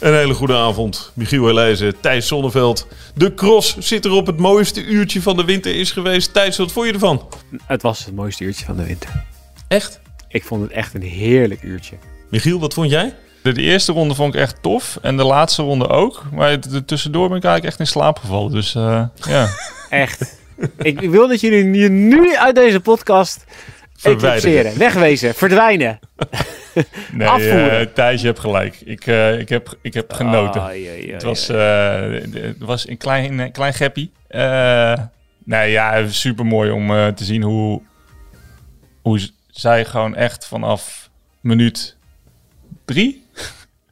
Een hele goede avond. Michiel Elijzen, Thijs Zonneveld. De cross zit er op het mooiste uurtje van de winter is geweest. Thijs, wat vond je ervan? Het was het mooiste uurtje van de winter. Echt? Ik vond het echt een heerlijk uurtje. Michiel, wat vond jij? De, de eerste ronde vond ik echt tof. En de laatste ronde ook. Maar het- tussendoor ben ik eigenlijk echt in slaap gevallen. Dus eh, ja. Echt. ik wil dat jullie je nu uit deze podcast eclipseren. Wegwezen. Verdwijnen. Nee, Afvoeren. eh, Thijs, je hebt gelijk. Ik, eh, ik, heb, ik heb genoten. Het, was, eh, het was een klein, een klein geppie. Nee, ja, super mooi om te zien hoe, hoe zij gewoon echt vanaf minuut drie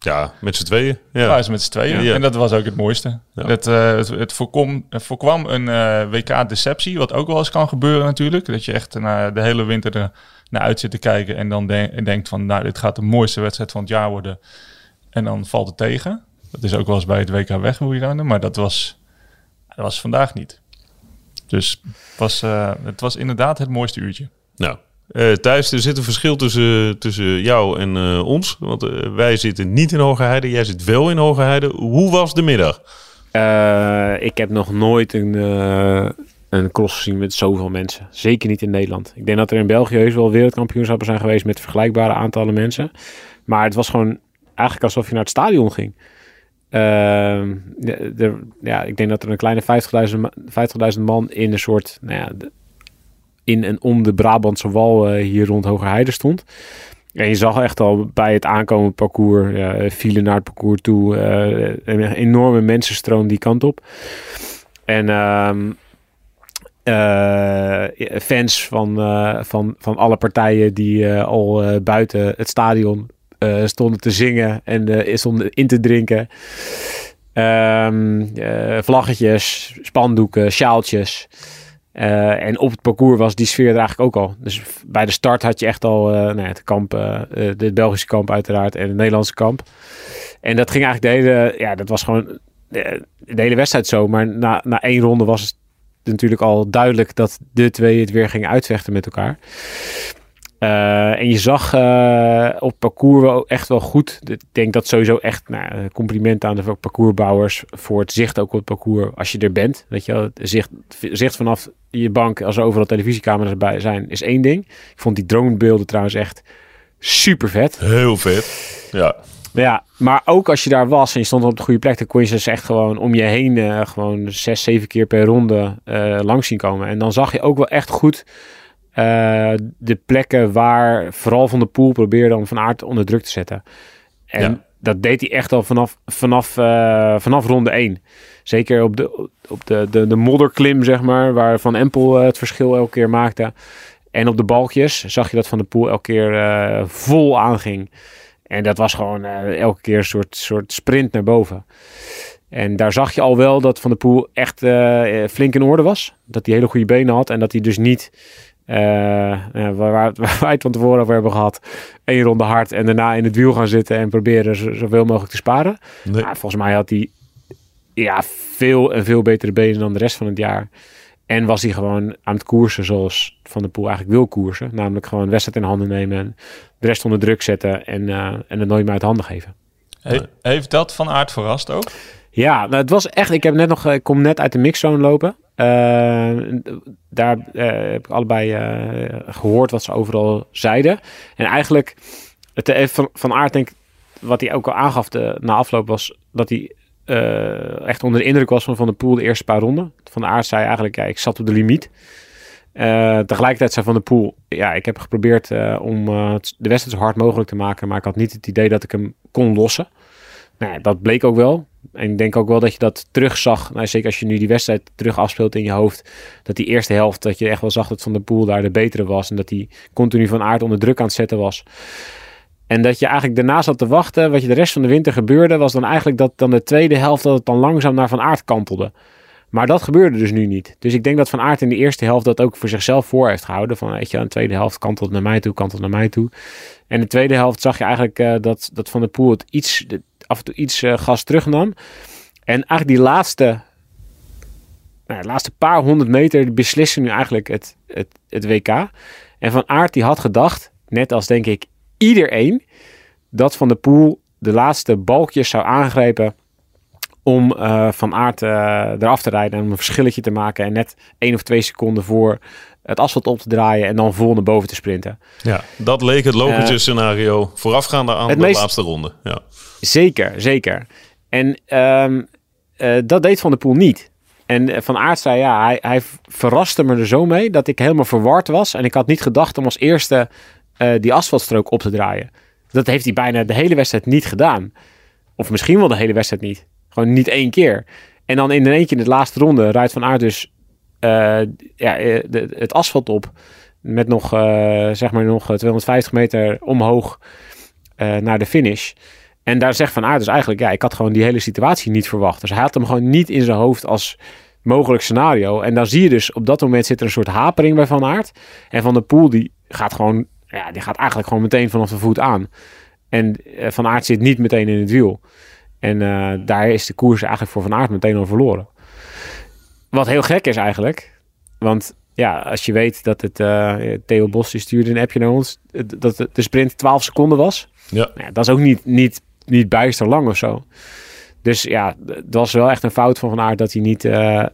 Ja, met z'n tweeën. Ja. ze met z'n tweeën. Ja. En dat was ook het mooiste. Ja. Het, eh, het, het, voorkom, voorkwam een eh, WK-deceptie, wat ook wel eens kan gebeuren natuurlijk. Dat je echt naar de hele winter er naar uit zit te kijken en dan de- denkt van, nou, dit gaat de mooiste wedstrijd van het jaar worden. En dan valt het tegen. Dat is ook wel eens bij het WK wegwielrennen, maar dat was, dat was vandaag niet. Dus was, eh, het was inderdaad het mooiste uurtje. Nou, eh, Thijs, er zit een verschil tussen, tussen jou en eh, ons. Want eh, wij zitten niet in Hoge Heide. Jij zit wel in Hoge Heide. Hoe was de middag? Ik heb nog nooit een, een cross gezien met zoveel mensen. Zeker niet in Nederland. Ik denk dat er in België heus wel wereldkampioenschappen zijn geweest met vergelijkbare aantallen mensen. Maar het was gewoon eigenlijk alsof je naar het stadion ging. Ehm, ja, ik denk dat er een kleine 50.000 ma- 50.000 man in een soort, nou ja, in en om de Brabantse wal eh, hier rond Hogerheide stond. En je zag echt al bij het aankomend parcours, ja, file naar het parcours toe, eh, een enorme mensenstroom die kant op. En ehm, eh, fans van, eh, van, van alle partijen die eh, al eh, buiten het stadion eh, stonden te zingen en eh, stonden in te drinken. Ehm, eh, vlaggetjes, spandoeken, sjaaltjes. Eh, en op het parcours was die sfeer er eigenlijk ook al. Dus bij de start had je echt al eh, nou ja, het kamp, het Belgische kamp uiteraard en het Nederlandse kamp. En dat ging eigenlijk de hele, ja, dat was gewoon de hele wedstrijd zo. Maar na, na één ronde was het natuurlijk al duidelijk dat de twee het weer gingen uitvechten met elkaar. Eh, en je zag eh, op parcours wel echt wel goed. Ik denk dat sowieso echt nou, complimenten aan de parcoursbouwers voor het zicht ook op het parcours als je er bent. Weet je, wel. het zicht, zicht vanaf je bank als er overal televisiecamera's bij zijn is één ding. Ik vond die dronebeelden trouwens echt super vet. Heel vet. Ja. Maar ja, maar ook als je daar was en je stond op de goede plek, dan kon je ze dus echt gewoon om je heen eh, gewoon zes, zeven keer per ronde langs zien komen. En dan zag je ook wel echt goed eh, de plekken waar vooral Van de Poel probeerde om Van Aert onder druk te zetten. En Ja. dat deed hij echt al vanaf, vanaf, eh, vanaf ronde 1. Zeker op, de, op de, de, de modderklim, zeg maar, waar Van Empel eh, het verschil elke keer maakte. En op de balkjes zag je dat Van de Poel elke keer vol aanging. En dat was gewoon elke keer een soort, soort sprint naar boven. En daar zag je al wel dat Van der Poel echt eh, flink in orde was. Dat hij hele goede benen had. En dat hij dus niet, eh, waar, waar, waar wij het van tevoren over hebben gehad, één ronde hard en daarna in het wiel gaan zitten en proberen zo- zoveel mogelijk te sparen. Nee. Volgens mij had hij ja, veel en veel betere benen dan de rest van het jaar. En was hij gewoon aan het koersen zoals Van der Poel eigenlijk wil koersen. Namelijk gewoon wedstrijd in handen nemen en de rest onder druk zetten en, eh, en het nooit meer uit handen geven. He- heeft dat van aard verrast ook? Ja, nou, het was echt. Ik heb net nog, ik kom net uit de mixzone lopen. Eh, daar eh, heb ik allebei eh, gehoord wat ze overal zeiden. En eigenlijk, het van, van aard denk wat hij ook al aangaf de, na afloop was dat hij echt onder de indruk was van Van der Poel de eerste paar ronden. Van de zei eigenlijk, ja, ik zat op de limiet. Tegelijkertijd zei Van der Poel, ja, ik heb geprobeerd om de wedstrijd zo hard mogelijk te maken, maar ik had niet het idee dat ik hem kon lossen. Nou, dat bleek ook wel. En ik denk ook wel dat je dat terugzag. Nou, zeker als je nu die wedstrijd terug afspeelt in je hoofd. Dat die eerste helft, dat je echt wel zag dat Van der Poel daar de betere was. En dat hij continu van aard onder druk aan het zetten was. En dat je eigenlijk daarna zat te wachten. Wat je de rest van de winter gebeurde, was dan eigenlijk dat dan de tweede helft dat het dan langzaam naar Van Aert kantelde. Maar dat gebeurde dus nu niet. Dus ik denk dat Van Aert in de eerste helft dat ook voor zichzelf voor heeft gehouden. Van weet je, de tweede helft kantelt naar mij toe, kantelt naar mij toe. En de tweede helft zag je eigenlijk eh, dat, dat Van der Poel het iets, af en toe iets eh, gas terugnam. En eigenlijk die laatste, nou, de laatste paar honderd meter beslissen nu eigenlijk het, het, het WK. En Van Aert die had gedacht, net als denk ik iedereen, dat Van der Poel de laatste balkjes zou aangrijpen om eh, Van Aert uh, eraf te rijden en om een verschilletje te maken en net één of twee seconden voor het asfalt op te draaien en dan vol naar boven te sprinten. Ja, dat leek het logische uh, scenario voorafgaande aan de meest... laatste ronde. Ja. Zeker, zeker. En um, dat deed Van der Poel niet. En Van Aert zei, ja, hij, hij, verraste me er zo mee dat ik helemaal verward was. En ik had niet gedacht om als eerste die asfaltstrook op te draaien. Dat heeft hij bijna de hele wedstrijd niet gedaan. Of misschien wel de hele wedstrijd niet. Gewoon niet één keer. En dan in één keer in de laatste ronde rijdt Van Aert dus ja, de, het asfalt op. Met nog, uh, zeg maar nog 250 meter omhoog naar de finish. En daar zegt Van Aert dus eigenlijk... Ja, ik had gewoon die hele situatie niet verwacht. Dus hij had hem gewoon niet in zijn hoofd als mogelijk scenario. En dan zie je dus op dat moment zit er een soort hapering bij Van Aert. En Van der Poel die gaat gewoon... Ja, die gaat eigenlijk gewoon meteen vanaf de voet aan. En Van Aert zit niet meteen in het wiel. En daar is de koers eigenlijk voor Van Aert meteen al verloren. Wat heel gek is eigenlijk. Want ja, als je weet dat het... Uh, Theo Bos die stuurde een appje naar ons... dat de sprint 12 seconden was. Ja. Nou, dat is ook niet, niet, niet bijster lang of zo. Dus ja, dat was wel echt een fout van Van Aert... dat hij niet... Uh,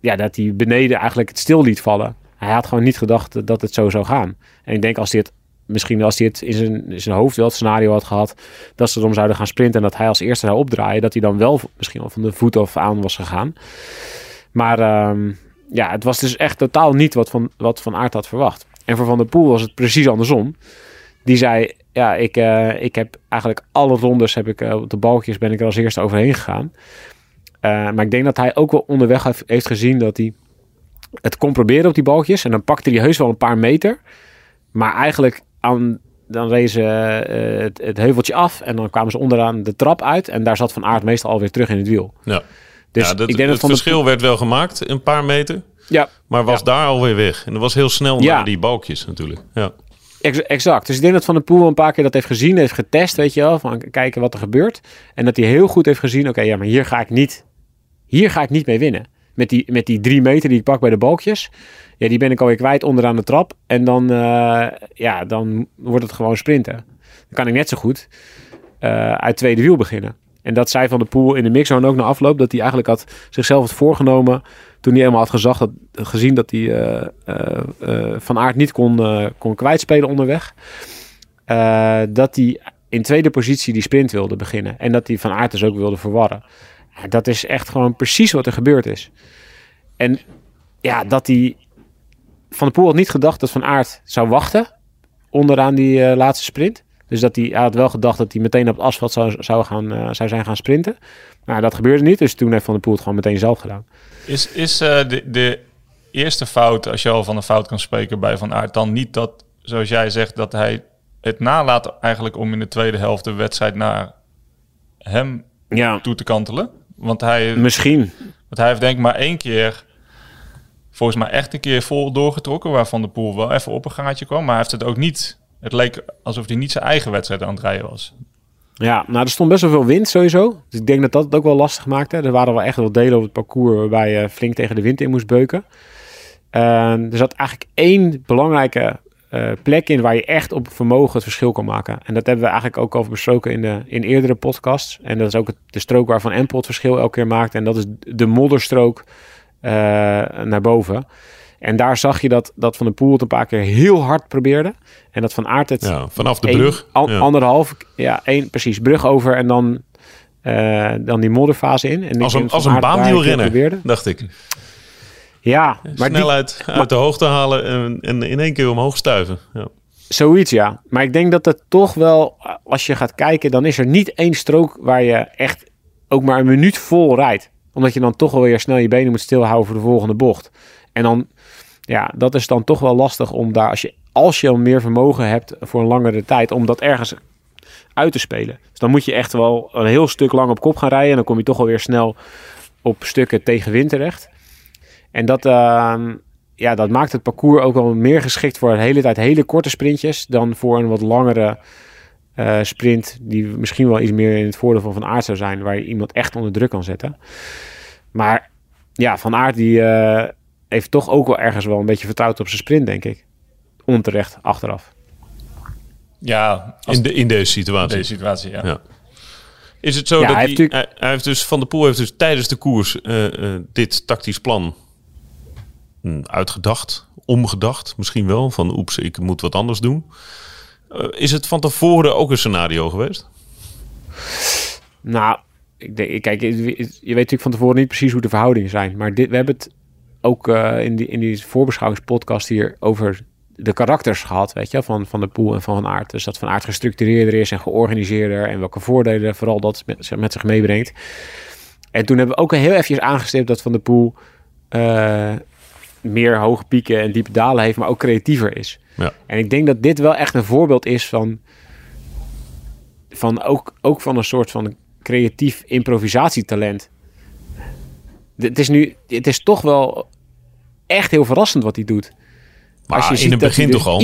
ja, dat hij beneden eigenlijk het stil liet vallen. Hij had gewoon niet gedacht dat het zo zou gaan. En ik denk als hij het misschien als hij het in zijn, in zijn hoofd wel het scenario had gehad dat ze erom zouden gaan sprinten en dat hij als eerste zou opdraaien, dat hij dan wel misschien wel van de voet af aan was gegaan. Maar um, ja, het was dus echt totaal niet wat Van, wat van Aert had verwacht. En voor Van der Poel was het precies andersom. Die zei, ja, ik, uh, ik heb eigenlijk alle rondes heb ik, uh, op de balkjes ben ik er als eerste overheen gegaan. Uh, maar ik denk dat hij ook wel onderweg heeft gezien dat hij het kon proberen op die balkjes. En dan pakte hij heus wel een paar meter. Maar eigenlijk aan, dan uh, het, het, heuveltje af en dan kwamen ze onderaan de trap uit. En daar zat Van Aert meestal alweer terug in het wiel. Ja, dus ja dat, ik denk het dat verschil de... werd wel gemaakt, een paar meter. Ja. Maar was ja. daar alweer weg. En dat was heel snel Ja. naar die balkjes natuurlijk. Ja. Ex- exact. Dus ik denk dat Van der Poel een paar keer dat heeft gezien, heeft getest, weet je wel, van kijken wat er gebeurt. En dat hij heel goed heeft gezien, oké, ja, maar hier ga ik niet, hier ga ik niet mee winnen. Met die, met die drie meter die ik pak bij de balkjes, ja, die ben ik alweer kwijt onderaan de trap. En dan, eh, ja, dan wordt het gewoon sprinten. Dan kan ik net zo goed eh, uit tweede wiel beginnen. En dat zei Van der Poel in de mixzone ook na afloop, dat hij eigenlijk had zichzelf had voorgenomen toen hij helemaal had gezag, dat, gezien dat hij eh, eh, eh, Van Aert niet kon, kon kwijtspelen onderweg. dat hij in tweede positie die sprint wilde beginnen. En dat hij Van Aert dus ook wilde verwarren. Dat is echt gewoon precies wat er gebeurd is. En ja, dat hij... Van der Poel had niet gedacht dat Van Aert zou wachten onderaan die laatste sprint. Dus dat hij, hij had wel gedacht dat hij meteen op het asfalt zou, zou, gaan, eh, zou zijn gaan sprinten. Maar dat gebeurde niet. Dus toen heeft Van der Poel het gewoon meteen zelf gedaan. Is, is eh, de, de eerste fout, als je al van een fout kan spreken bij Van Aert, dan niet dat, zoals jij zegt, dat hij het nalaat eigenlijk om in de tweede helft de wedstrijd naar hem Ja, toe te kantelen? Want hij, misschien. want hij heeft denk ik maar één keer, volgens mij echt een keer vol doorgetrokken, waar Van der Poel wel even op een gaatje kwam. Maar hij heeft het ook niet, het leek alsof hij niet zijn eigen wedstrijd aan het rijden was. Ja, nou er stond best wel veel wind sowieso. Dus ik denk dat dat het ook wel lastig maakte. Er waren wel echt wel delen op het parcours waarbij je flink tegen de wind in moest beuken. Uh, er zat eigenlijk één belangrijke uh, plek in waar je echt op vermogen het verschil kan maken. En dat hebben we eigenlijk ook al besproken in, de, in eerdere podcasts. En dat is ook de strook waarvan Empel het verschil elke keer maakt. En dat is de modderstrook uh, naar boven. En daar zag je dat, dat Van der Poel het een paar keer heel hard probeerde. En dat Van Aert het Ja, vanaf de brug. Ja. anderhalf, ja, één, precies, brug over en dan, eh, dan die modderfase in. En Als een, als een baanwielrenner, probeerde. dacht ik. Ja, maar die, Snelheid uit de hoogte halen en, en in één keer omhoog stuiven. Ja. zoiets ja. Maar ik denk dat het toch wel, als je gaat kijken, dan is er niet één strook waar je echt ook maar een minuut vol rijdt. Omdat je dan toch wel weer snel je benen moet stilhouden voor de volgende bocht. En dan, ja, dat is dan toch wel lastig om daar, als je, als je al meer vermogen hebt voor een langere tijd, om dat ergens uit te spelen. Dus dan moet je echt wel een heel stuk lang op kop gaan rijden. En dan kom je toch alweer snel op stukken tegen wind terecht. En dat, ehm, ja, dat maakt het parcours ook wel meer geschikt voor de hele tijd hele korte sprintjes dan voor een wat langere eh, sprint die misschien wel iets meer in het voordeel van Van Aert zou zijn, waar je iemand echt onder druk kan zetten. Maar ja, Van Aert die eh, heeft toch ook wel ergens wel een beetje vertrouwd op zijn sprint, denk ik. onterecht achteraf. Ja, In, de, in deze situatie. deze situatie, ja. Ja. Is het zo Ja, dat hij hij, heeft hij, hij heeft dus Van der Poel heeft dus tijdens de koers eh, eh, dit tactisch plan hm, uitgedacht, omgedacht, misschien wel van oeps, ik moet wat anders doen. Eh, is het van tevoren ook een scenario geweest? Nou, ik denk, kijk, je je weet natuurlijk van tevoren niet precies hoe de verhoudingen zijn. Maar dit, we hebben het ook eh, in, die, in die voorbeschouwingspodcast hier over de karakters gehad, weet je, van Van de Poel en van Van Aert. Dus dat Van Aert gestructureerder is en georganiseerder en welke voordelen vooral dat met, met zich meebrengt. En toen hebben we ook heel eventjes aangestipt dat Van de Poel eh, meer hoge pieken en diepe dalen heeft, maar ook creatiever is. Ja. En ik denk dat dit wel echt een voorbeeld is van, van ook, ook van een soort van creatief improvisatietalent. Het is nu, het is toch wel echt heel verrassend wat hij doet. Maar in ziet het dat hij begin dus toch al?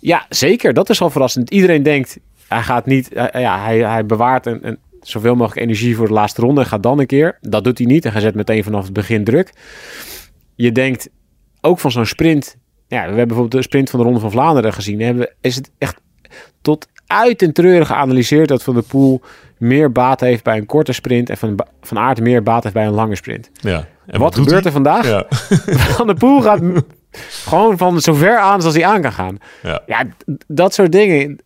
Ja, zeker. Dat is al verrassend. Iedereen denkt, hij gaat niet, ja, hij, hij bewaart een, een, zoveel mogelijk energie voor de laatste ronde en gaat dan een keer. Dat doet hij niet en hij zet meteen vanaf het begin druk. Je denkt ook van zo'n sprint. Ja, we hebben bijvoorbeeld de sprint van de Ronde van Vlaanderen gezien. Hebben, is het echt tot uit en treurig geanalyseerd dat Van der Poel meer baat heeft bij een korte sprint en Van, van Aert meer baat heeft bij een lange sprint. Ja. En wat gebeurt hij? er vandaag? Ja. Van der Poel gaat gewoon van zo ver aan als hij aan kan gaan. Ja. Ja, dat soort dingen.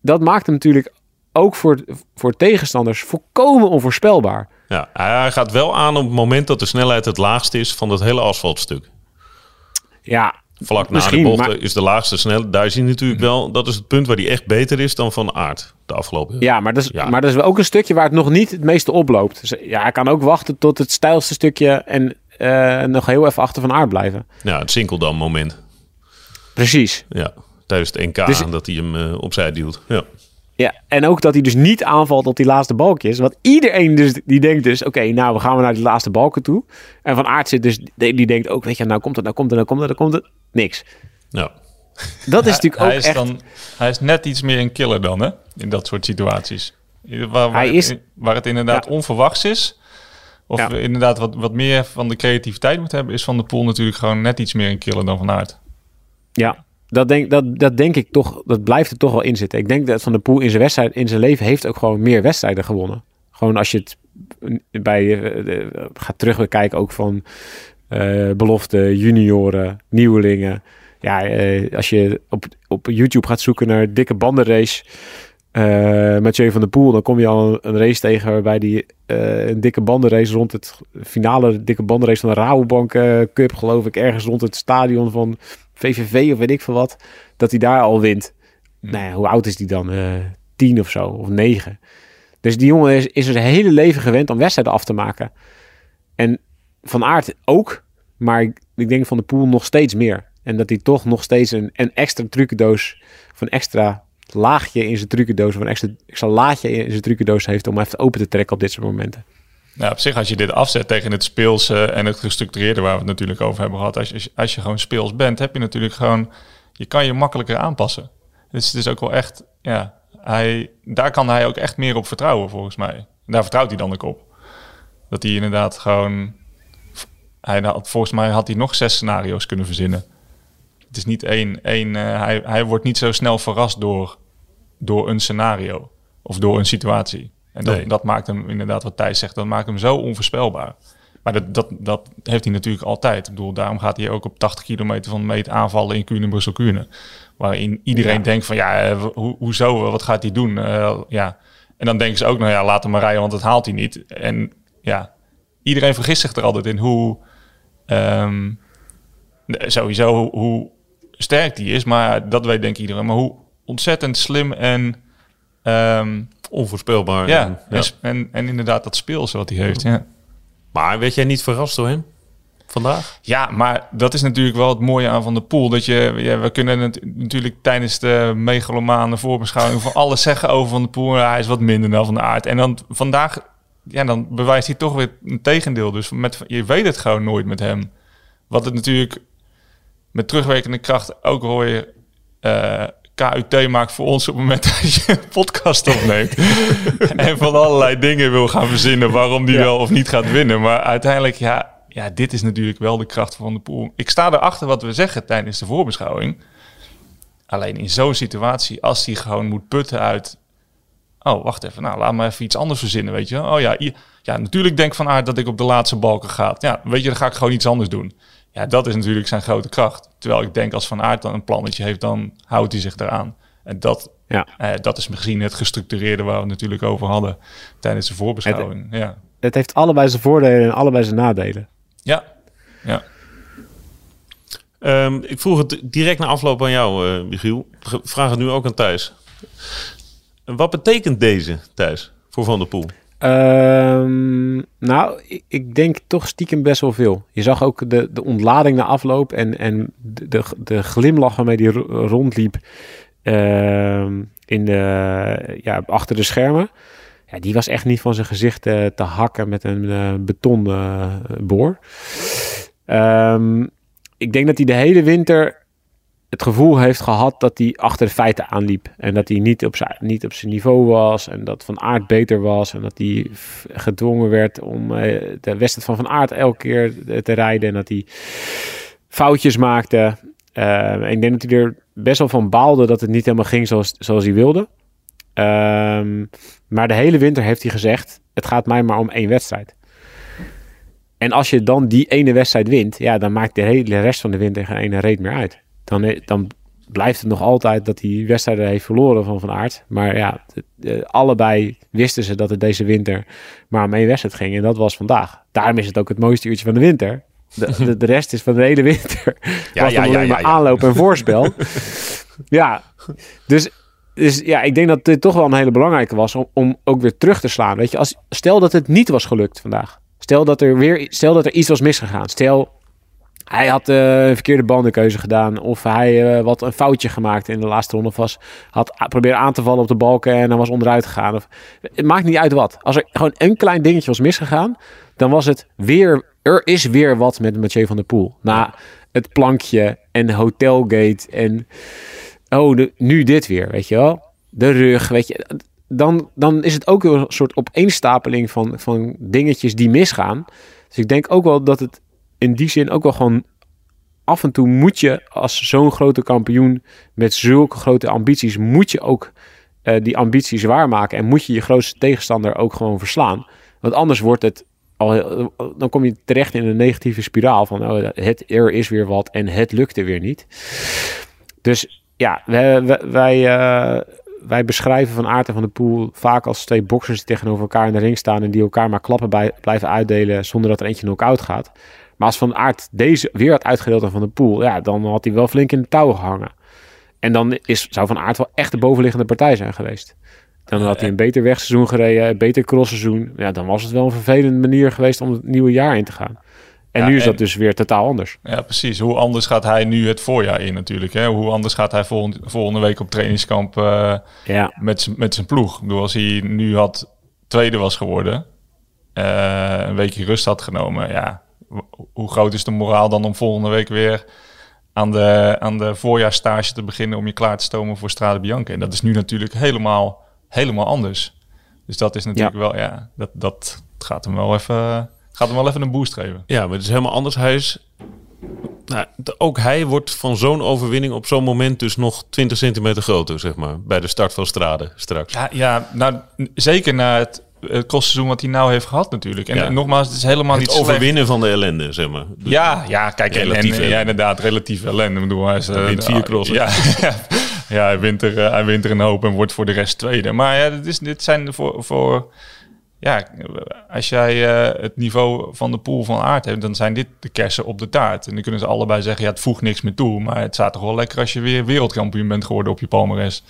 Dat maakt hem natuurlijk ook voor, voor tegenstanders volkomen onvoorspelbaar. ja, hij gaat wel aan op het moment dat de snelheid het laagst is van dat hele asfaltstuk. Ja, Vlak na de bocht maar- is de laagste snelheid. Daar zie je natuurlijk wel, dat is het punt waar hij echt beter is dan Van Aert de afgelopen ja, maar, dat is, Ja. maar dat is wel ook een stukje waar het nog niet het meeste oploopt. Dus, ja, hij kan ook wachten tot het stijlste stukje en eh, nog heel even achter van aard blijven. Ja, het Sinkeldam moment. Precies. Ja, tijdens het NK Dus- dat hij hem eh, opzij duwt. Ja. Ja, en ook dat hij dus niet aanvalt op die laatste balkjes. Want iedereen dus, die denkt dus, oké, nou, we gaan we naar die laatste balken toe. En Van Aert zit dus, die, denkt ook, weet je, nou komt het, nou komt het, nou komt het, nou komt het. Niks. ja. Dat is natuurlijk ook hij, is echt... dan, hij is net iets meer een killer dan, hè? In dat soort situaties. Waar, waar, Hij is- waar het inderdaad Ja. onverwachts is. Of Ja. we inderdaad wat, wat meer van de creativiteit moet hebben... is Van de Poel natuurlijk gewoon net iets meer een killer dan Van Aert. Ja, dat denk, dat, dat denk ik toch, dat blijft er toch wel in zitten. Ik denk dat Van der Poel in zijn, wedstrijd, in zijn leven heeft ook gewoon meer wedstrijden gewonnen. Gewoon als je het bij eh, de- gaat terugbekijken ook van eh, belofte, junioren, nieuwelingen. Ja, eh, als je op, op YouTube gaat zoeken naar dikke bandenrace eh Mathieu van der Poel, dan kom je al een, race tegen waarbij die eh, een dikke bandenrace rond het finale dikke bandenrace van de Rabobank eh, Cup, geloof ik, ergens rond het stadion van VVV of weet ik veel wat, dat hij daar al wint. Nou hoe oud is die dan? Tien of zo, of negen. Dus die jongen is, is zijn hele leven gewend om wedstrijden af te maken. En Van Aert ook, maar ik, denk Van de Poel nog steeds meer. En dat hij toch nog steeds een, een extra trucendoos, een extra laagje in zijn trucendoos, of een extra, extra laadje in zijn trucendoos heeft om even open te trekken op dit soort momenten. Nou, op zich, als je dit afzet tegen het speelse en het gestructureerde... waar we het natuurlijk over hebben gehad... als je, als je gewoon speels bent, heb je natuurlijk gewoon... je kan je makkelijker aanpassen. Dus het is ook wel echt... Ja, hij, daar kan hij ook echt meer op vertrouwen, volgens mij. Daar vertrouwt hij dan ook op. Dat hij inderdaad gewoon... Hij had, volgens mij had hij nog zes scenario's kunnen verzinnen. Het is niet één... één eh, hij, hij wordt niet zo snel verrast door, door een scenario. Of door een situatie. En dat, Nee. dat maakt hem inderdaad, wat Thijs zegt, dat maakt hem zo onvoorspelbaar. Maar dat, dat, dat heeft hij natuurlijk altijd. Ik bedoel, daarom gaat hij ook op 80 kilometer van de meet aanvallen in Kuurne, Brussel, Kuurne. Waarin iedereen Ja. denkt van, ja, eh, ho- hoezo, wat gaat hij doen? Eh, ja. En dan denken ze ook, nou ja, laat hem maar rijden, want dat haalt hij niet. En ja, iedereen vergist zich er altijd in hoe, ehm, sowieso hoe sterk die is. Maar dat weet denk ik iedereen. Maar hoe ontzettend slim en... ehm, Onvoorspelbaar. ja, En- En, en, en inderdaad dat speelse wat hij heeft. Ja. Maar werd jij niet verrast door hem vandaag? ja, maar dat is natuurlijk wel het mooie aan Van de Poel. Dat je, ja, we kunnen het natuurlijk tijdens de megalomane voorbeschouwing van alles zeggen over Van de Poel. Ja, hij is wat minder dan Van de Aard. En dan vandaag, ja, dan bewijst hij toch weer een tegendeel. Dus met, je weet het gewoon nooit met hem. Wat het natuurlijk met terugwerkende kracht ook hoor je... eh, KUT maakt voor ons op het moment dat je een podcast opneemt. en van allerlei dingen wil gaan verzinnen waarom die Ja. wel of niet gaat winnen. Maar uiteindelijk, ja, ja, dit is natuurlijk wel de kracht van de pool. Ik sta erachter wat we zeggen tijdens de voorbeschouwing. Alleen in zo'n situatie, als hij gewoon moet putten uit... Oh, wacht even. Nou, laat me even iets anders verzinnen, weet je. Oh ja, ja natuurlijk denk Van Aert dat ik op de laatste balken ga. Ja, weet je, dan ga ik gewoon iets anders doen. Ja, dat is natuurlijk zijn grote kracht. Terwijl ik denk als Van Aert dan een plannetje heeft, dan houdt hij zich eraan. En dat, ja. eh, dat is misschien het gestructureerde waar we het natuurlijk over hadden tijdens de voorbeschouwing. Het, ja. het heeft allebei zijn voordelen en allebei zijn nadelen. Ja, ja. Um, ik vroeg het direct na afloop aan jou, uh, Michiel. Vraag het nu ook aan Thijs. Wat betekent deze, Thijs, voor Van der Poel? Um, nou, ik, denk toch stiekem best wel veel. Je zag ook de, de ontlading na afloop en, en de, de, de glimlach waarmee hij rondliep uh, in de, ja, achter de schermen. Ja, die was echt niet van zijn gezicht uh, te hakken met een uh, betonboor. Um, ik denk dat hij de hele winter het gevoel heeft gehad dat hij achter de feiten aanliep. En dat hij niet op, zijn, niet op zijn niveau was. En dat Van Aert beter was. En dat hij gedwongen werd om uh, de wedstrijd van Van Aert elke keer te rijden. En dat hij foutjes maakte. Uh, ik denk dat hij er best wel van baalde dat het niet helemaal ging zoals, zoals hij wilde. Um, maar de hele winter heeft hij gezegd: het gaat mij maar om één wedstrijd. En als je dan die ene wedstrijd wint, ja, dan maakt de hele rest van de winter geen ene reet meer uit. Dan, dan blijft het nog altijd dat hij wedstrijden heeft verloren van Van Aert. Maar ja, allebei wisten ze dat het deze winter maar om één wedstrijd ging. En dat was vandaag. Daarom is het ook het mooiste uurtje van de winter. De, de, rest is van de hele winter. Ja, was ja, ja, alleen maar aanloop en voorspel. ja, dus dus ja, ik denk dat dit toch wel een hele belangrijke was om, om ook weer terug te slaan. Weet je, als, stel dat het niet was gelukt vandaag. Stel dat er weer, stel dat er iets was misgegaan. Stel, hij had uh, een verkeerde bandenkeuze gedaan. Of hij uh, wat een foutje gemaakt in de laatste ronde. Of was, had probeerd aan te vallen op de balken en dan was onderuit gegaan. Of, het maakt niet uit wat. Als er gewoon een klein dingetje was misgegaan, dan was het weer. Er is weer wat met Mathieu van der Poel. Na het plankje en hotelgate en oh, de, nu dit weer, weet je wel. De rug, weet je. Dan, dan is het ook een soort opeenstapeling van, van dingetjes die misgaan. Dus ik denk ook wel dat het in die zin ook wel gewoon af en toe moet je als zo'n grote kampioen met zulke grote ambities, moet je ook uh, die ambities waarmaken en moet je je grootste tegenstander ook gewoon verslaan. Want anders wordt het al, dan kom je terecht in een negatieve spiraal van oh, het er is weer wat en het lukte weer niet. Dus ja, wij, wij, uh, wij beschrijven Van Aert en Van de Poel vaak als twee boxers die tegenover elkaar in de ring staan en die elkaar maar klappen bij, blijven uitdelen zonder dat er eentje knock-out gaat. Maar als Van Aert deze weer had uitgedeeld aan Van de Poel, ja, dan had hij wel flink in de touw gehangen. En dan is, zou Van Aert wel echt de bovenliggende partij zijn geweest. Dan had hij een beter wegseizoen gereden, een beter crossseizoen. Ja, dan was het wel een vervelende manier geweest om het nieuwe jaar in te gaan. En nu is dat dus weer totaal anders. Ja, precies. Hoe anders gaat hij nu het voorjaar in natuurlijk. Hè? Hoe anders gaat hij volgende, volgende week op trainingskamp uh, ja. met zijn ploeg. Ik bedoel, als hij nu had tweede was geworden, uh, een weekje rust had genomen, ja, hoe groot is de moraal dan om volgende week weer aan de, aan de voorjaarstage te beginnen om je klaar te stomen voor Strade Bianca? En dat is nu natuurlijk helemaal, helemaal anders. Dus dat is natuurlijk wel, ja, dat, dat gaat hem wel even Gaat hem wel even een boost geven. Ja, maar het is helemaal anders. Hij is... Nou, ook hij wordt van zo'n overwinning op zo'n moment dus nog 20 centimeter groter, zeg maar, bij de start van Strade straks. Ja, ja nou, zeker na het, het kostseizoen wat hij nou heeft gehad natuurlijk. En, nogmaals, het is helemaal het niet overwinnen van de ellende, zeg maar. Dus ja, ja, kijk, relatief ellende, ja, inderdaad, relatief ellende. Ik bedoel, hij is, hij wint vier crossen. Ja, ja, hij, wint er, uh, hij wint er een hoop en wordt voor de rest tweede. Maar ja, dit, is, dit zijn voor... voor ja, als jij uh, het niveau van de pool van aard hebt, dan zijn dit de kersen op de taart. En dan kunnen ze allebei zeggen, ja, het voegt niks meer toe. Maar het staat toch wel lekker als je weer wereldkampioen bent geworden op je palmares.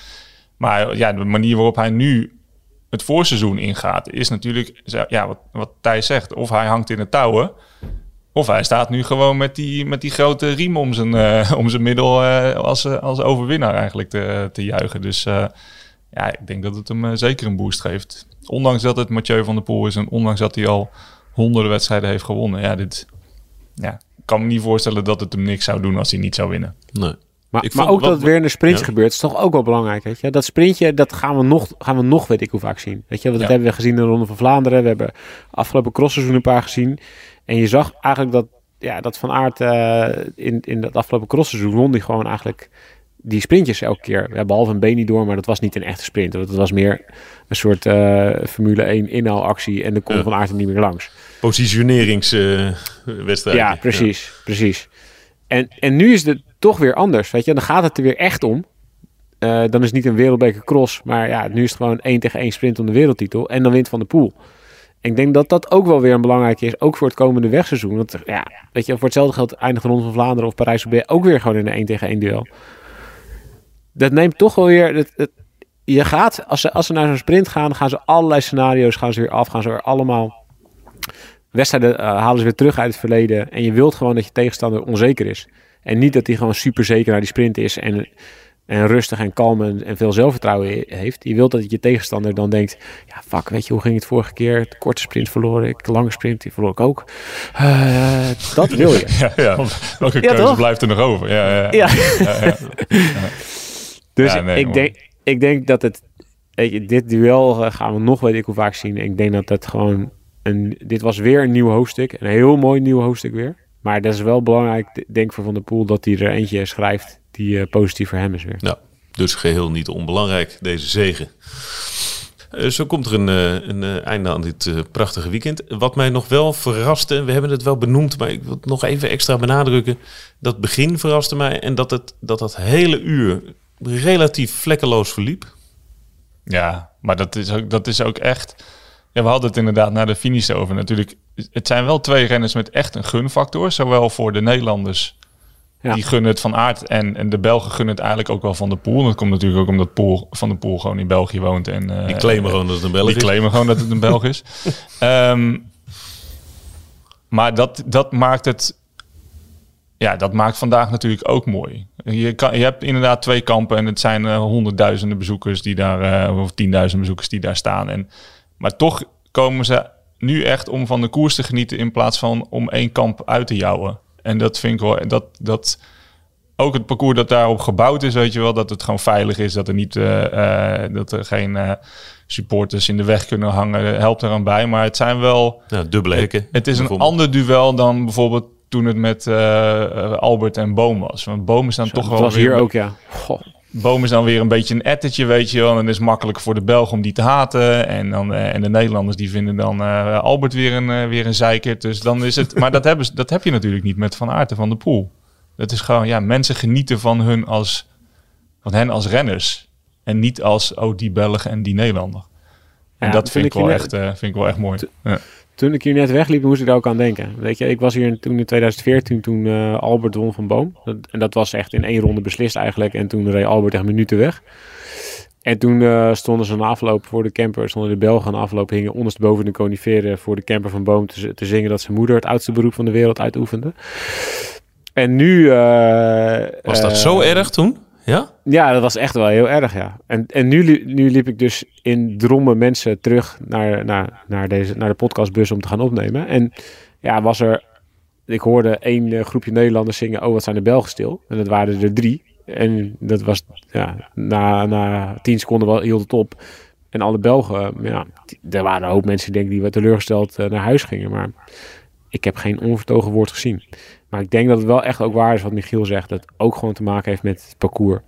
Maar ja, de manier waarop hij nu het voorseizoen ingaat, is natuurlijk, ja, wat, wat Thijs zegt, of hij hangt in het touwen, of hij staat nu gewoon met die, met die grote riem om zijn, uh, om zijn middel uh, als, als overwinnaar eigenlijk te, te juichen. Dus ja, ik denk dat het hem zeker een boost geeft ondanks dat het Mathieu van der Poel is en ondanks dat hij al honderden wedstrijden heeft gewonnen. Ja, dit ja, kan me niet voorstellen dat het hem niks zou doen als hij niet zou winnen. Nee. Maar, Ik maar vond ook dat het weer in de sprintje ja. gebeurt, is toch ook wel belangrijk. Weet je? Dat sprintje, dat gaan we nog, gaan we nog weet ik hoe vaak zien. Weet je? Want dat Ja. hebben we gezien in de Ronde van Vlaanderen. We hebben afgelopen crossseizoen een paar gezien. En je zag eigenlijk dat, ja, dat Van Aert eh, in, in dat afgelopen crossseizoen won die gewoon eigenlijk die sprintjes elke keer. Ja, behalve een been niet door, maar dat was niet een echte sprint. Dat was meer een soort eh, Formule 1 inhaalactie en dan kon Ja. Van Aert er niet meer langs. Positioneringswedstrijd. Ja, precies, precies. En, en nu is het toch weer anders, weet je. Dan gaat het er weer echt om. Eh, dan is het niet een wereldbeker cross, maar ja, nu is het gewoon één tegen één sprint om de wereldtitel. En dan wint Van de Poel. Ik denk dat dat ook wel weer een belangrijke is, ook voor het komende wegseizoen. Want ja, weet je, voor hetzelfde geld eindigt de Ronde van Vlaanderen of Parijs-Roubaix ook weer gewoon in een één tegen één duel. Dat neemt toch wel weer... Het- je gaat, als ze, als ze naar zo'n sprint gaan, gaan ze allerlei scenario's gaan ze weer af. Gaan ze weer allemaal wedstrijden eh, halen ze weer terug uit het verleden. En je wilt gewoon dat je tegenstander onzeker is. En niet dat hij gewoon super zeker naar die sprint is en, en rustig en kalm en, en veel zelfvertrouwen he- heeft. Je wilt dat je tegenstander dan denkt, ja fuck, weet je, hoe ging het vorige keer? De korte sprint verloor ik, de lange sprint die verloor ik ook. Eh, dat wil je. Ja, ja. Welke Ja, keuze toch? blijft er nog over? Ja, ja. Ja. ja, ja. Dus Ja, nee, ik, man. denk, ik denk dat het, weet je, dit duel eh, gaan we nog weet ik hoe vaak zien. Ik denk dat het gewoon, een, dit was weer een nieuw hoofdstuk. Een heel mooi nieuw hoofdstuk weer. Maar dat is wel belangrijk, denk ik voor Van der Poel, dat hij er eentje schrijft die eh, positief voor hem is weer. Ja, dus geheel niet onbelangrijk, deze zegen. Eh, zo komt er een, eh, een eh, einde aan dit eh, prachtige weekend. Wat mij nog wel verraste, we hebben het wel benoemd, maar ik wil het nog even extra benadrukken. Dat begin verraste mij en dat het, dat, dat hele uur relatief vlekkeloos verliep. Ja, maar dat is ook, dat is ook echt. Ja, we hadden het inderdaad naar de finish over. Natuurlijk, het zijn wel twee renners met echt een gunfactor. Zowel voor de Nederlanders, Ja. die gunnen het van aard. En, en de Belgen gunnen het eigenlijk ook wel van de Poel. Dat komt natuurlijk ook omdat Poel, Van de Poel gewoon in België woont. En, eh, Die claimen gewoon dat het een Belg die is. claimen gewoon dat het een Belg is. Ehm, maar dat, dat maakt het. Ja, dat maakt vandaag natuurlijk ook mooi. Je, kan, je hebt inderdaad twee kampen en het zijn eh, honderdduizenden bezoekers die daar, eh, of tienduizenden bezoekers die daar staan. En, maar toch komen ze nu echt om van de koers te genieten in plaats van om één kamp uit te jouwen. En dat vind ik wel, dat, dat ook het parcours dat daarop gebouwd is, weet je wel, dat het gewoon veilig is, dat er niet, eh, eh, dat er geen eh, supporters in de weg kunnen hangen, helpt eraan bij. Maar het zijn wel, Ja, dubbele hekken. het is een ander duel dan bijvoorbeeld toen het met Albert en Boom was. Want Boom is dan toch dat wel was weer hier ook, ja. Goh. Boom is dan weer een beetje een ettertje, weet je wel. En dan is het makkelijk voor de Belgen om die te haten. En, dan, eh, en de Nederlanders die vinden dan eh, Albert weer een, eh, weer een zeikert. Dus dan is het... Maar dat, hebben, ze- dat heb je natuurlijk niet met Van Aert en Van de Poel. Dat is gewoon, ja, mensen genieten van, hun als, van hen als renners. En niet als, oh, die Belg en die Nederlander. En Ja, dat vind ik, wel echt, vind ik wel echt mooi. Ja. Toen ik hier net wegliep, moest ik daar ook aan denken. Weet je, ik was hier toen in 2014, toen eh, Albert won van Boom. Dat- En dat was echt in één ronde beslist eigenlijk. En toen reed Albert echt minuten weg. En toen eh, stonden ze een afloop voor de camper. Stonden de Belgen aan afloop, hingen ondersteboven de coniferen voor de camper van Boom te, zingen dat zijn moeder het oudste beroep van de wereld uitoefende. En nu... eh, Was dat zo erg toen? Ja? ja, dat was echt wel heel erg, ja. En, en nu, nu liep ik dus in drommen mensen terug naar, naar, naar, deze, naar de podcastbus om te gaan opnemen. En ja, was er... Ik hoorde één eh, groepje Nederlanders zingen... Oh, wat zijn de Belgen stil. En dat waren er drie. En dat was... Ja, na, na tien seconden wel, hield het op. En alle Belgen... Ja, die- er waren een hoop mensen, denk ik, die wat teleurgesteld eh, naar huis gingen. Maar ik heb geen onvertogen woord gezien. Maar ik denk dat het wel echt ook waar is wat Michiel zegt. Dat het ook gewoon te maken heeft met het parcours.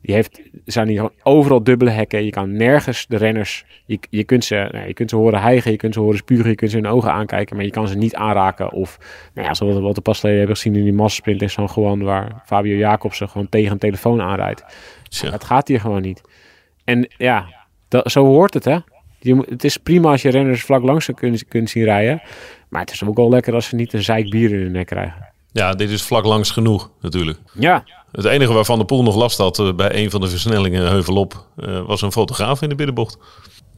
Je heeft, er zijn hier gewoon overal dubbele hekken. Je kan nergens de renners. Je, je, kunt ze, nou, je kunt ze horen hijgen, je kunt ze horen spugen, je kunt ze in de ogen aankijken. Maar je kan ze niet aanraken. Of, nou ja, zoals we wat we pas hebben gezien in die massasprint in San Juan. Waar Fabio Jacobsen gewoon tegen een telefoon aanrijdt. Tja. Het gaat hier gewoon niet. En ja, dat, zo hoort het hè. Je, het is prima als je renners vlak langs kunt, kunt zien rijden. Maar het is ook wel lekker als ze niet een zeik bier in hun nek krijgen. Ja, dit is vlak langs genoeg natuurlijk. Ja, Het enige waarvan de Poel nog last had eh, bij een van de versnellingen heuvelop... eh, was een fotograaf in de binnenbocht.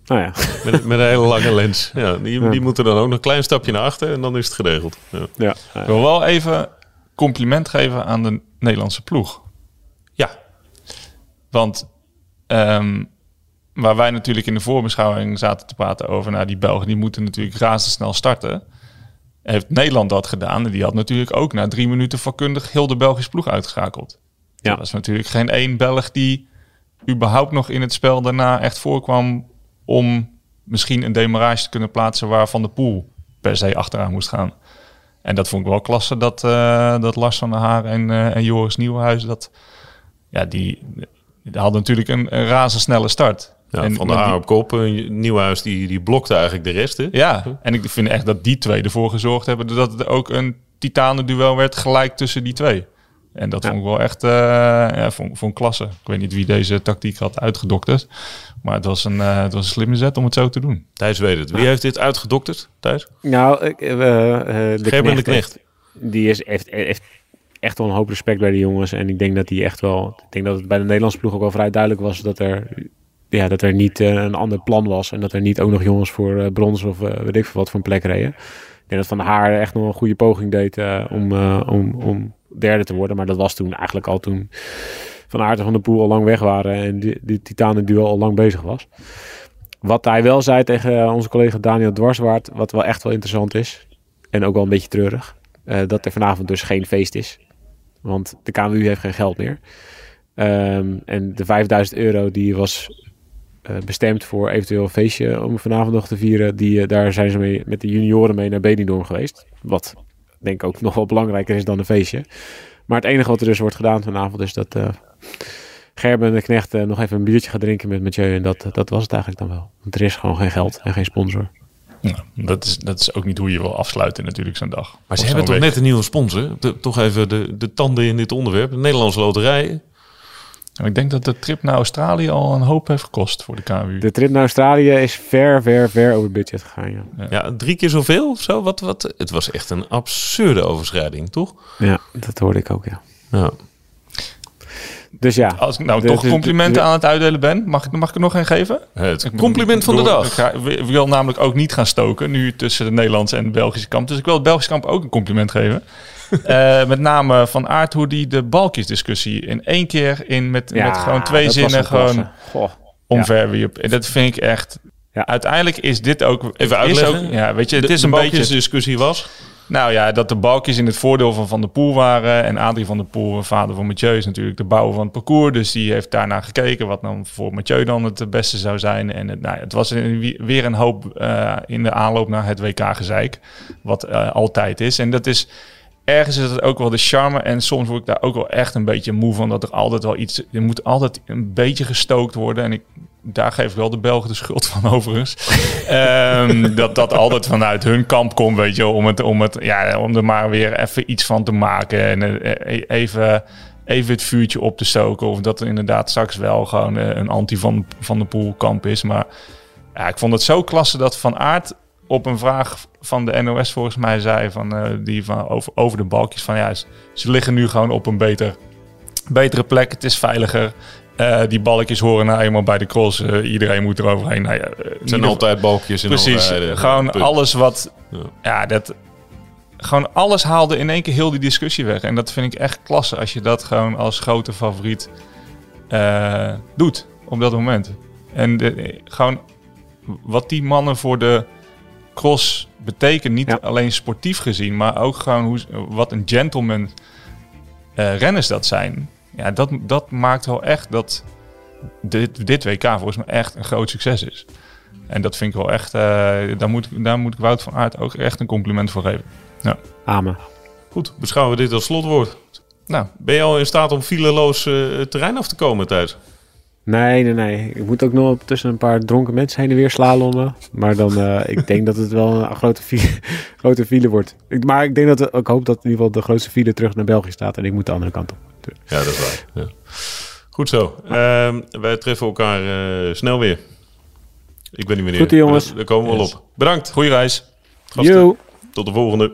nou ja. Met, met een hele lange lens. Ja, die, Ja. die moeten dan ook nog een klein stapje naar achter en dan is het geregeld. Ja. ja. Ik wil wel even compliment geven aan de Nederlandse ploeg. ja. Want ehm, waar wij natuurlijk in de voorbeschouwing zaten te praten over... nou, die Belgen die moeten natuurlijk razendsnel starten. Heeft Nederland dat gedaan? En die had natuurlijk ook na drie minuten vakkundig heel de Belgische ploeg uitgeschakeld. Ja. Er was natuurlijk geen één Belg die überhaupt nog in het spel daarna echt voorkwam om misschien een demarage te kunnen plaatsen waar Van de Poel per se achteraan moest gaan. En dat vond ik wel klasse dat, eh, dat Lars van der Haar en, eh, en Joris Nieuwenhuis, dat, ja, die, die hadden natuurlijk een, een razendsnelle start. Ja, en van de Haar op kop. een Nieuwhuis die, die blokte eigenlijk de rest. Hè? Ja, en ik vind echt dat die twee ervoor gezorgd hebben dat het ook een titanenduel werd gelijk tussen die twee. En dat Ja. vond ik wel echt, eh ja, vond, klasse. Ik weet niet wie deze tactiek had uitgedokterd, maar het was een, eh, het was een slimme zet om het zo te doen. Thijs weet het. Wie heeft dit uitgedokterd, Thijs? Nou, ik, eh, eh, de Knecht, Knecht. die is, heeft, heeft echt wel een hoop respect bij de jongens. En ik denk dat die echt wel. Ik denk dat het bij de Nederlandse ploeg ook wel vrij duidelijk was dat er. Ja, dat er niet eh, een ander plan was. En dat er niet ook nog jongens voor eh, brons of eh, weet ik veel wat voor een plek reden. Ik denk dat Van haar echt nog een goede poging deed om, om, om derde te worden. Maar dat was toen eigenlijk al toen Van Aert en Van de Poel al lang weg waren. En die, die Titanen duel al lang bezig was. Wat hij wel zei tegen onze collega Daniel Dwarswaard. Wat wel echt wel interessant is. En ook wel een beetje treurig. dat er vanavond dus geen feest is. Want de KMU heeft geen geld meer. Ehm, en de 5000 euro die was bestemd voor eventueel een feestje om vanavond nog te vieren. Die, eh, daar zijn ze mee, met de junioren mee naar Benidorm geweest. Wat denk ik ook nog wel belangrijker is dan een feestje. Maar het enige wat er dus wordt gedaan vanavond is dat eh, Gerben de Knecht eh, nog even een biertje gaat drinken met Mathieu. En dat, dat was het eigenlijk dan wel. Want er is gewoon geen geld en geen sponsor. Ja, dat, is, dat is ook niet hoe je wil afsluiten natuurlijk zo'n dag. Maar ze hebben toch week. net een nieuwe sponsor? De- toch even de, de tanden in dit onderwerp. De Nederlandse Loterij. Ik denk dat de trip naar Australië al een hoop heeft gekost voor de KWU. De trip naar Australië is ver, ver, ver over budget gegaan. Ja, Ja, drie keer zoveel of zo. Wat, wat, het was echt een absurde overschrijding, toch? ja dat hoorde ik ook, ja. Ja. Dus ja. Als ik nou De- toch de- complimenten de- aan het uitdelen ben, mag ik, mag ik er nog een geven? Het Ik compliment van de dag. Ik ga- ik wil namelijk ook niet gaan stoken nu tussen de Nederlandse en de Belgische kamp. Dus ik wil het Belgische kamp ook een compliment geven. Eh, met name van Aert hoe die de balkjesdiscussie in één keer in met, ja, met gewoon twee zinnen gewoon Goh. omverwierp. En dat vind ik echt... Ja. Uiteindelijk is dit ook... Even uitleggen. Ook, ja, weet je, het De- is de een beetje... balkjesdiscussie was. Nou ja, dat de balkjes in het voordeel van Van der Poel waren. En Adrie van der Poel, vader van Mathieu, is natuurlijk de bouwer van het parcours. Dus die heeft daarna gekeken wat dan voor Mathieu dan het beste zou zijn. En het, nou, ja, het was een- weer een hoop eh, in de aanloop naar het WK-gezeik. Wat eh, altijd is. En dat is... Ergens is het ook wel de charme. En soms word ik daar ook wel echt een beetje moe van. Dat er altijd wel iets... Er moet altijd een beetje gestookt worden. En ik, daar geef ik wel de Belgen de schuld van overigens. Ehm, dat dat altijd vanuit hun kamp komt, weet je, om, het, om, het, ja, om er maar weer even iets van te maken en eh, even, even het vuurtje op te stoken. Of dat er inderdaad straks wel gewoon eh, een anti van, van de Poel kamp is. Maar ja, ik vond het zo klasse dat Van Aert op een vraag van de NOS volgens mij zei van, eh, die van over, over de balkjes van ja, ze, liggen nu gewoon op een beter, betere plek. Het is veiliger. Eh, die balkjes horen nou eenmaal bij de cross. Eh, iedereen moet er overheen. Nou ja, Het zijn altijd balkjes in Precies, gewoon Punt. alles wat... Ja. Ja. dat... Gewoon alles haalde in één keer heel die discussie weg. En dat vind ik echt klasse als je dat gewoon als grote favoriet doet op dat moment. En de- gewoon wat die mannen voor de cross betekenen, niet Ja. alleen sportief gezien, maar ook gewoon hoe, wat een gentleman eh, renners dat zijn. Ja, dat, dat maakt wel echt dat dit, dit WK volgens mij echt een groot succes is. En dat vind ik wel echt, eh, daar, moet, daar moet ik Wout van Aert ook echt een compliment voor geven. Amen. Goed, beschouwen we dit als slotwoord. Nou, Ben je al in staat om fileloos eh, terrein af te komen, Thijs? Nee, nee, nee. Ik moet ook nog tussen een paar dronken mensen heen en weer slalommen. Maar dan, eh, ik denk dat het wel een grote file, grote file wordt. Ik, maar ik denk dat, ik hoop dat in ieder geval de grootste file terug naar België staat. En ik moet de andere kant op. Ja, dat is waar. Ja. Goed zo. Ehm, wij treffen elkaar eh, snel weer. Ik weet niet wanneer. Goed, jongens. Daar- komen we wel op. Bedankt. goede reis. Gasten. Yo! Tot de volgende.